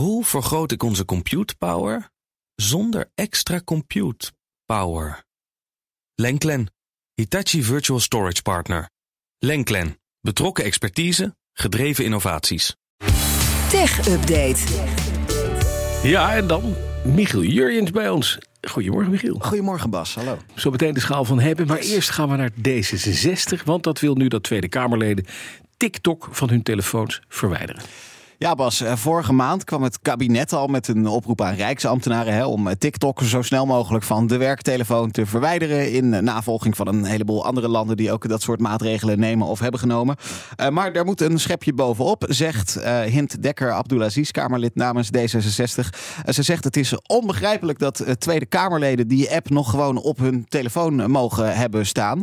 Hoe vergroot ik onze compute power zonder extra compute power? Lenklen, Hitachi Virtual Storage Partner. Lenklen, betrokken expertise, gedreven innovaties. Tech Update. Ja, en dan Michiel Jurjens bij ons. Goedemorgen, Michiel. Goedemorgen Bas, hallo. Zo meteen de schaal van hebben. Maar eerst gaan we naar D66. Want dat wil nu dat Tweede Kamerleden TikTok van hun telefoons verwijderen. Ja, Bas, eh, vorige maand kwam het kabinet al met een oproep aan Rijksambtenaren hè, om eh, TikTok zo snel mogelijk van de werktelefoon te verwijderen. In eh, navolging van een heleboel andere landen die ook dat soort maatregelen nemen of hebben genomen. maar daar moet een schepje bovenop, zegt uh, Hint Dekker Abdulaziz, Kamerlid namens D66. ze zegt het is onbegrijpelijk dat Tweede Kamerleden die app nog gewoon op hun telefoon mogen hebben staan.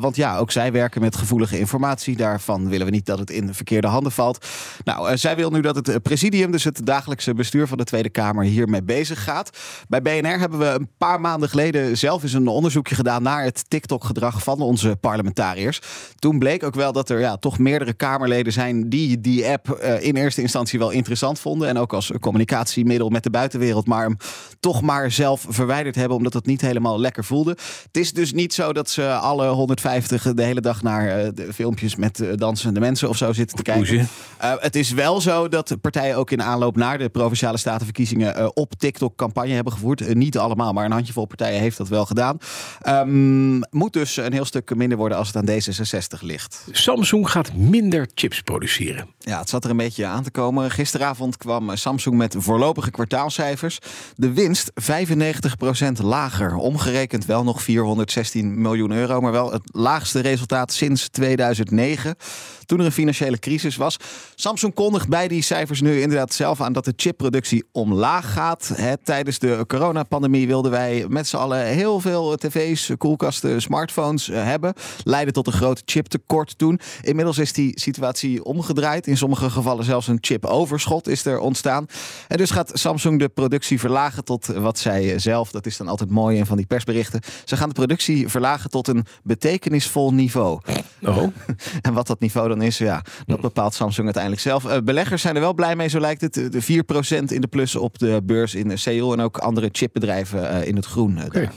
want ja, ook zij werken met gevoelige informatie. Daarvan willen we niet dat het in verkeerde handen valt. Nou, zij wil nu dat het presidium, dus het dagelijkse bestuur van de Tweede Kamer, hiermee bezig gaat. Bij BNR hebben we een paar maanden geleden zelf eens een onderzoekje gedaan naar het TikTok-gedrag van onze parlementariërs. Toen bleek ook wel dat er ja, toch meerdere Kamerleden zijn die die app uh, in eerste instantie wel interessant vonden. En ook als communicatiemiddel met de buitenwereld, maar toch maar zelf verwijderd hebben, omdat het niet helemaal lekker voelde. Het is dus niet zo dat ze alle 150 de hele dag naar uh, de filmpjes met uh, dansende mensen of zo zitten te kijken. het is wel zo dat partijen ook in aanloop naar de provinciale statenverkiezingen op TikTok campagne hebben gevoerd. Niet allemaal, maar een handjevol partijen heeft dat wel gedaan. Um, moet dus een heel stuk minder worden als het aan D66 ligt. Samsung gaat minder chips produceren. Ja, het zat er een beetje aan te komen. Gisteravond kwam Samsung met voorlopige kwartaalcijfers. De winst 95% lager. Omgerekend wel nog 416 miljoen euro, maar wel het laagste resultaat sinds 2009 toen er een financiële crisis was. Samsung kondigt bij die cijfers nu inderdaad zelf aan dat de chipproductie omlaag gaat. tijdens de coronapandemie wilden wij met z'n allen heel veel tv's, koelkasten, smartphones eh, hebben. Leiden tot een groot chiptekort toen. Inmiddels is die situatie omgedraaid. In sommige gevallen zelfs een chipoverschot is er ontstaan. En dus gaat Samsung de productie verlagen tot wat zij zelf, dat is dan altijd mooi in van die persberichten. Ze gaan de productie verlagen tot een betekenisvol niveau. Oh. en wat dat niveau dan is, ja, dat bepaalt Samsung uiteindelijk zelf. Uh, beleggers zijn er wel blij mee, zo lijkt het. De 4% in de plus op de beurs in Seoul en ook andere chipbedrijven uh, in het groen. Uh, okay.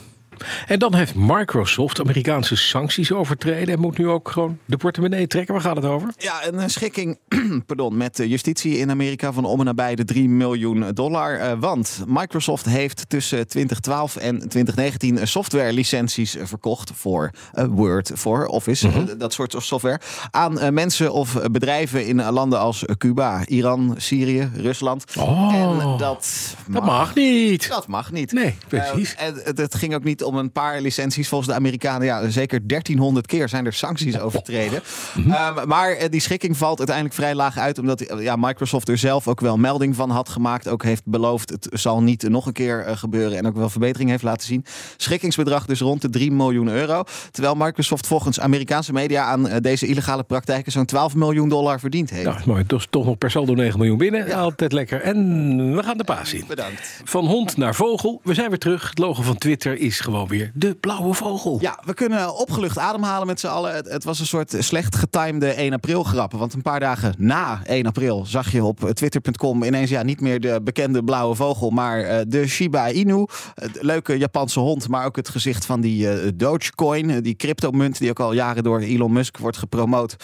En dan heeft Microsoft Amerikaanse sancties overtreden en moet nu ook gewoon de portemonnee trekken. Waar gaat het over? Ja, een schikking pardon, met de justitie in Amerika van om en nabij de 3 miljoen dollar. Uh, want Microsoft heeft tussen 2012 en 2019 softwarelicenties verkocht voor Word, voor Office, -hmm. dat soort software, aan mensen of bedrijven in landen als Cuba, Iran, Syrië, Rusland. Oh, en dat mag, dat mag niet. Dat mag niet. Nee, precies. en het ging ook niet om een paar licenties. Volgens de Amerikanen, ja, zeker 1300 keer zijn er sancties overtreden. -hmm. um, maar die schikking valt uiteindelijk vrij laag uit, omdat ja, Microsoft er zelf ook wel melding van had gemaakt. Ook heeft beloofd, het zal niet nog een keer uh, gebeuren. En ook wel verbetering heeft laten zien. Schikkingsbedrag dus rond de 3 miljoen euro. Terwijl Microsoft volgens Amerikaanse media aan deze illegale praktijken zo'n 12 miljoen dollar verdiend heeft. Nou, mooi. Dus toch nog per saldo 9 miljoen binnen. Ja. Altijd lekker. En we gaan de paas in. Bedankt. Van hond naar vogel. We zijn weer terug. Het logo van Twitter is gewoon weer de blauwe vogel. Ja, we kunnen opgelucht ademhalen met z'n allen. Het, het, was een soort slecht getimede 1 april grappen. Want een paar dagen na 1 april zag je op twitter.com ineens ja, niet meer de bekende blauwe vogel, maar uh, de Shiba Inu. leuke Japanse hond, maar ook het gezicht van die uh, Dogecoin, die cryptomunt die ook al jaren door Elon Musk wordt gepromoot.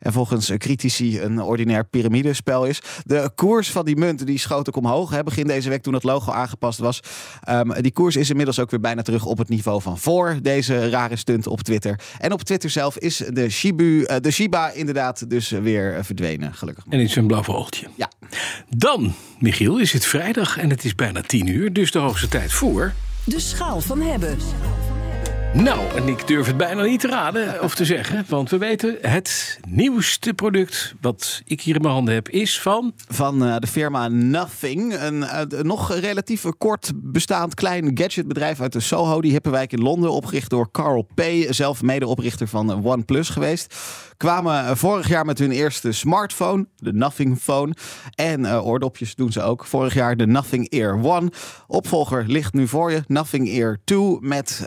En volgens critici een ordinair piramidespel is. De koers van die munt die schoot ook omhoog. Hè, begin deze week toen het logo aangepast was. Um, die koers is inmiddels ook weer bijna terug op het niveau van voor deze rare stunt op Twitter. En op Twitter zelf is de, Shibu, uh, de Shiba inderdaad dus weer verdwenen, gelukkig. En is een blauw vogeltje. Ja. Dan, Michiel, is het vrijdag en het is bijna tien uur. Dus de hoogste tijd voor... De schaal van hebben. Nou, en ik durf het bijna niet te raden of te zeggen. Want we weten, het nieuwste product wat ik hier in mijn handen heb is van... Van uh, de firma Nothing. Een uh, nog relatief kort bestaand klein gadgetbedrijf uit de Soho. Die Hippenwijk in Londen, opgericht door Carl P. Zelf medeoprichter van OnePlus geweest. Kwamen vorig jaar met hun eerste smartphone, de Nothing Phone. En uh, oordopjes doen ze ook. Vorig jaar de Nothing Ear One. Opvolger ligt nu voor je, Nothing Ear 2 met...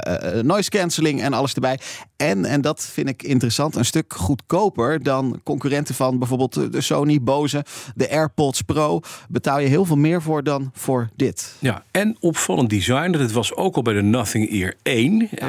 eh, eh, noise cancelling en alles erbij. En, en dat vind ik interessant, een stuk goedkoper dan concurrenten van bijvoorbeeld de Sony Bose, de AirPods Pro. Betaal je heel veel meer voor dan voor dit. Ja, en opvallend design. Dat was ook al bij de Nothing Ear 1. Eh,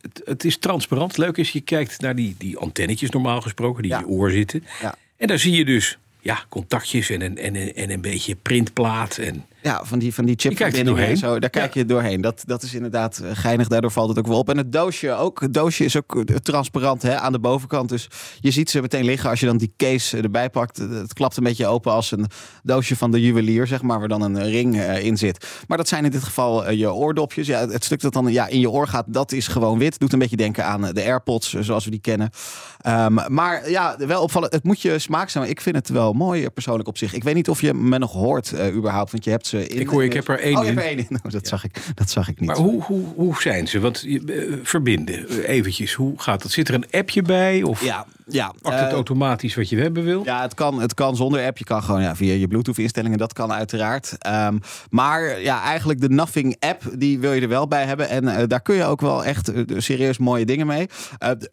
het, het is transparant. Leuk is, je kijkt naar die, die antennetjes normaal gesproken, die Ja. in je oor zitten. Ja. En daar zie je dus ja, contactjes en een, en, en een beetje printplaat. En Ja, van die, van die chipverbindingen en zo. Daar kijk je doorheen. Dat, dat is inderdaad eh, geinig. Daardoor valt het ook wel op. En het doosje ook. Het doosje is ook eh, transparant hè, aan de bovenkant. Dus je ziet ze meteen liggen als je dan die case erbij pakt. Het klapt een beetje open als een doosje van de juwelier, zeg maar. Waar dan een eh, ring in zit. Maar dat zijn in dit geval je oordopjes. Ja, het stuk dat dan ja, in je oor gaat, dat is gewoon wit. Doet een beetje denken aan de AirPods, zoals we die kennen. Ehm, maar ja, wel opvallen. Het moet je smaak zijn. Maar ik vind het wel mooi persoonlijk op zich. Ik weet niet of je me nog hoort überhaupt. Want je hebt ze in. Ik hoor, ik heb er één Oh, in. hebt één in. Nou, dat, zag ik, dat zag ik niet. Maar hoe, hoe, hoe zijn ze? Want eh, verbinden, eventjes, hoe gaat dat? Zit er een appje bij? Of ja, ja. pakt het eh, automatisch wat je hebben wil? Ja, het kan, het kan zonder app. Je kan gewoon ja, via je Bluetooth-instellingen. Dat kan uiteraard. Ehm, maar ja, eigenlijk de Nothing app, die wil je er wel bij hebben. En eh, daar kun je ook wel echt eh, serieus mooie dingen mee.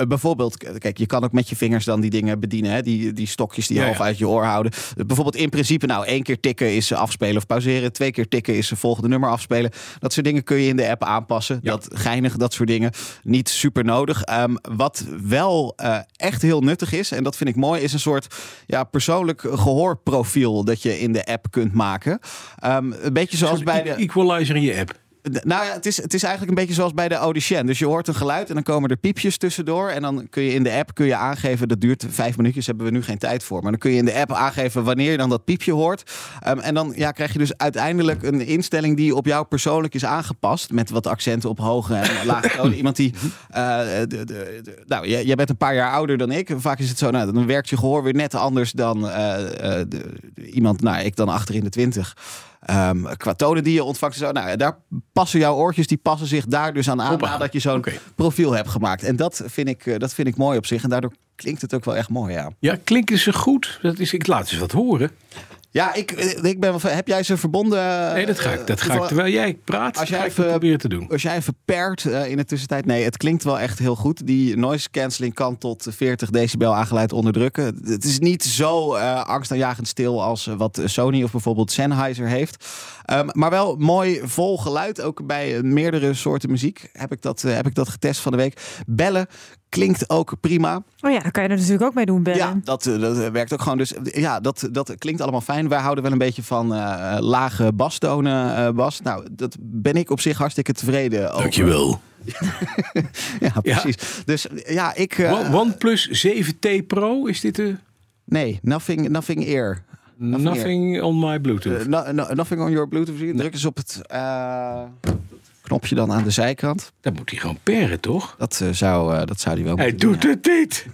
Bijvoorbeeld, kijk, je kan ook met je vingers dan die dingen bedienen. Hè? Die, die stokjes die je Ja, half ja. uit je oor houden. Bijvoorbeeld in principe, nou, één keer tikken is afspelen of pauzeren. Twee keer tikken is volgende nummer afspelen. Dat soort dingen kun je in de app aanpassen. Ja. Dat geinig, dat soort dingen. Niet super nodig. Ehm, wat wel echt heel nuttig is, en dat vind ik mooi, is een soort ja, persoonlijk gehoorprofiel dat je in de app kunt maken. Ehm, een beetje zoals bij de. Equalizer in je app. Nou ja, het is, het is eigenlijk een beetje zoals bij de Audition. Dus je hoort een geluid en dan komen er piepjes tussendoor. En dan kun je in de app kun je aangeven, dat duurt vijf minuutjes, hebben we nu geen tijd voor. Maar dan kun je in de app aangeven wanneer je dan dat piepje hoort. Ehm, en dan ja, krijg je dus uiteindelijk een instelling die op jou persoonlijk is aangepast. Met wat accenten op hoge en lage tonen. Iemand die, eh, de, de, nou, jij, bent een paar jaar ouder dan ik. Vaak is het zo, nou, dan werkt je gehoor weer net anders dan eh, eh, iemand, nou, ik dan achter in de twintig. Ehm, qua tonen die je ontvangt. Zo, nou, daar passen jouw oortjes, die passen zich daar dus aan aan nadat je zo'n profiel hebt gemaakt. En dat vind, ik, eh, dat vind ik mooi op zich. En daardoor klinkt het ook wel echt mooi, ja. Ja, klinken ze goed? Dat is, ik laat ze wat horen. Ja, ik, eh, ik ben heb jij ze verbonden? Nee, dat ga ik, dat ga ik Toevallig- terwijl jij praat, Als jij even- proberen te doen. Als jij even pert eh, in de tussentijd. Nee, het klinkt wel echt heel goed. Die noise cancelling kan tot 40 decibel aangeluid onderdrukken. Het is niet zo eh, angstaanjagend stil als eh, wat Sony of bijvoorbeeld Sennheiser heeft. Ehm, maar wel mooi vol geluid. Ook bij eh, meerdere soorten muziek heb ik, dat, eh, heb ik dat getest van de week. Bellen klinkt ook prima. Oh ja, daar kan je er natuurlijk ook mee doen, bellen. Ja, dat, eh, dat werkt ook gewoon. Dus eh, ja, dat, dat klinkt allemaal fijn. Wij houden wel een beetje van eh, lage bastonen, eh Bas. Nou, dat ben ik op zich hartstikke tevreden over. Dankjewel. Ja, precies. Dus ja, ik... eh, One- OnePlus 7T Pro, is dit de nee, nothing, nothing ear. Nothing on my Bluetooth? No- no- nothing on your Bluetooth. Druk eens op het eh, knopje dan aan de zijkant. Dan moet hij gewoon perren, toch? Dat, eh, zou, eh, dat zou die wel Hij moeten doet het niet.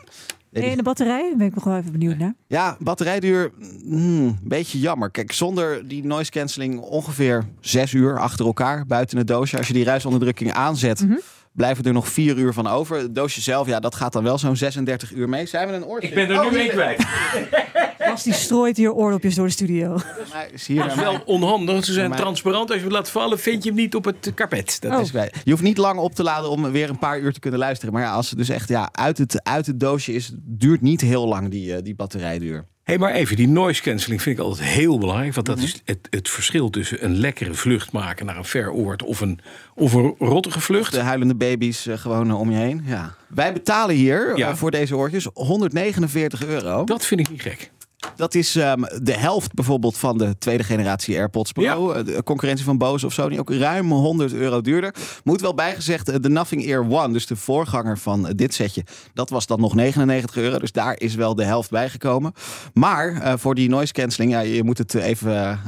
Nee, En de batterij? Daar ben ik nog wel even benieuwd naar. Ja, batterijduur, hmm, een beetje jammer. Kijk, zonder die noise cancelling ongeveer zes uur achter elkaar buiten het doosje. Als je die ruisonderdrukking aanzet, blijven er nog vier uur van over. Het doosje zelf, ja, dat gaat dan wel zo'n 36 uur mee. Zijn we een oortje? Ik ben er Oh, nu hier- mee kwijt. Bas die strooit hier oordopjes door de studio. Maar is Dat wel onhandig. Ze zijn Maar- transparant. Als je het laat vallen, vind je hem niet op het karpet. Dat Oh. is... bij- Je hoeft niet lang op te laden om weer een paar uur te kunnen luisteren. Maar ja, als het dus echt ja, uit, het, uit het doosje is, duurt niet heel lang die, eh, die batterijduur. Hé, maar even, die noise cancelling vind ik altijd heel belangrijk. Want dat Mhm. is het, het verschil tussen een lekkere vlucht maken naar een ver oord of een, of een rottige vlucht. De huilende baby's eh, gewoon eh, om je heen. Ja. Wij betalen hier Ja. voor deze oortjes 149 euro. Dat vind ik niet gek. Dat is ehm, de helft bijvoorbeeld van de tweede generatie AirPods Pro. Eh, De concurrentie van Bose of Sony ook ruim 100 euro duurder. Moet wel bijgezegd, eh, de Nothing Ear One, dus de voorganger van eh, dit setje, dat was dan nog 99 euro. Dus daar is wel de helft bijgekomen. Maar voor die noise cancelling, ja, je moet het even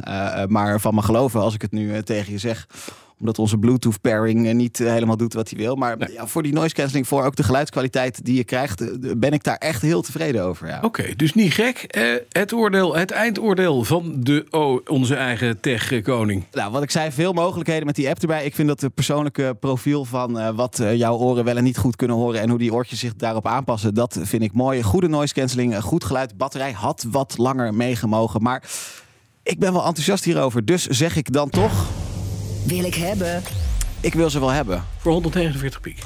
maar van me geloven als ik het nu tegen je zeg omdat onze Bluetooth pairing eh, niet eh, helemaal doet wat hij wil. Maar ja, voor die noise cancelling, voor ook de geluidskwaliteit die je krijgt, eh, ben ik daar echt heel tevreden over. Ja. Oké, dus niet gek. Eh, het oordeel, het eindoordeel van de, oh, onze eigen tech-koning. Nou, wat ik zei, veel mogelijkheden met die app erbij. Ik vind dat de persoonlijke profiel van wat jouw oren wel en niet goed kunnen horen en hoe die oortjes zich daarop aanpassen, dat vind ik mooi. Goede noise cancelling, goed geluid. Batterij had wat langer meegemogen, maar ik ben wel enthousiast hierover. Dus zeg ik dan toch, Wil ik hebben. Ik wil ze wel hebben. Voor 149 piek.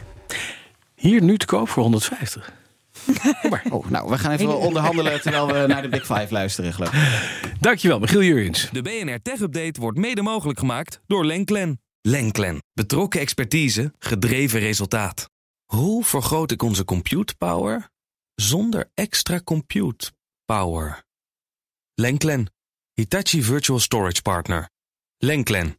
Hier nu te koop voor 150. Kom maar. Oh, nou, we gaan even onderhandelen terwijl we naar de Big Five luisteren, geloof ik. Dankjewel, Michiel Jurjens. De BNR Tech Update wordt mede mogelijk gemaakt door Lenklen. Lenklen. Betrokken expertise, gedreven resultaat. Hoe vergroot ik onze compute power zonder extra compute power? Lenklen. Hitachi Virtual Storage Partner. Lenklen.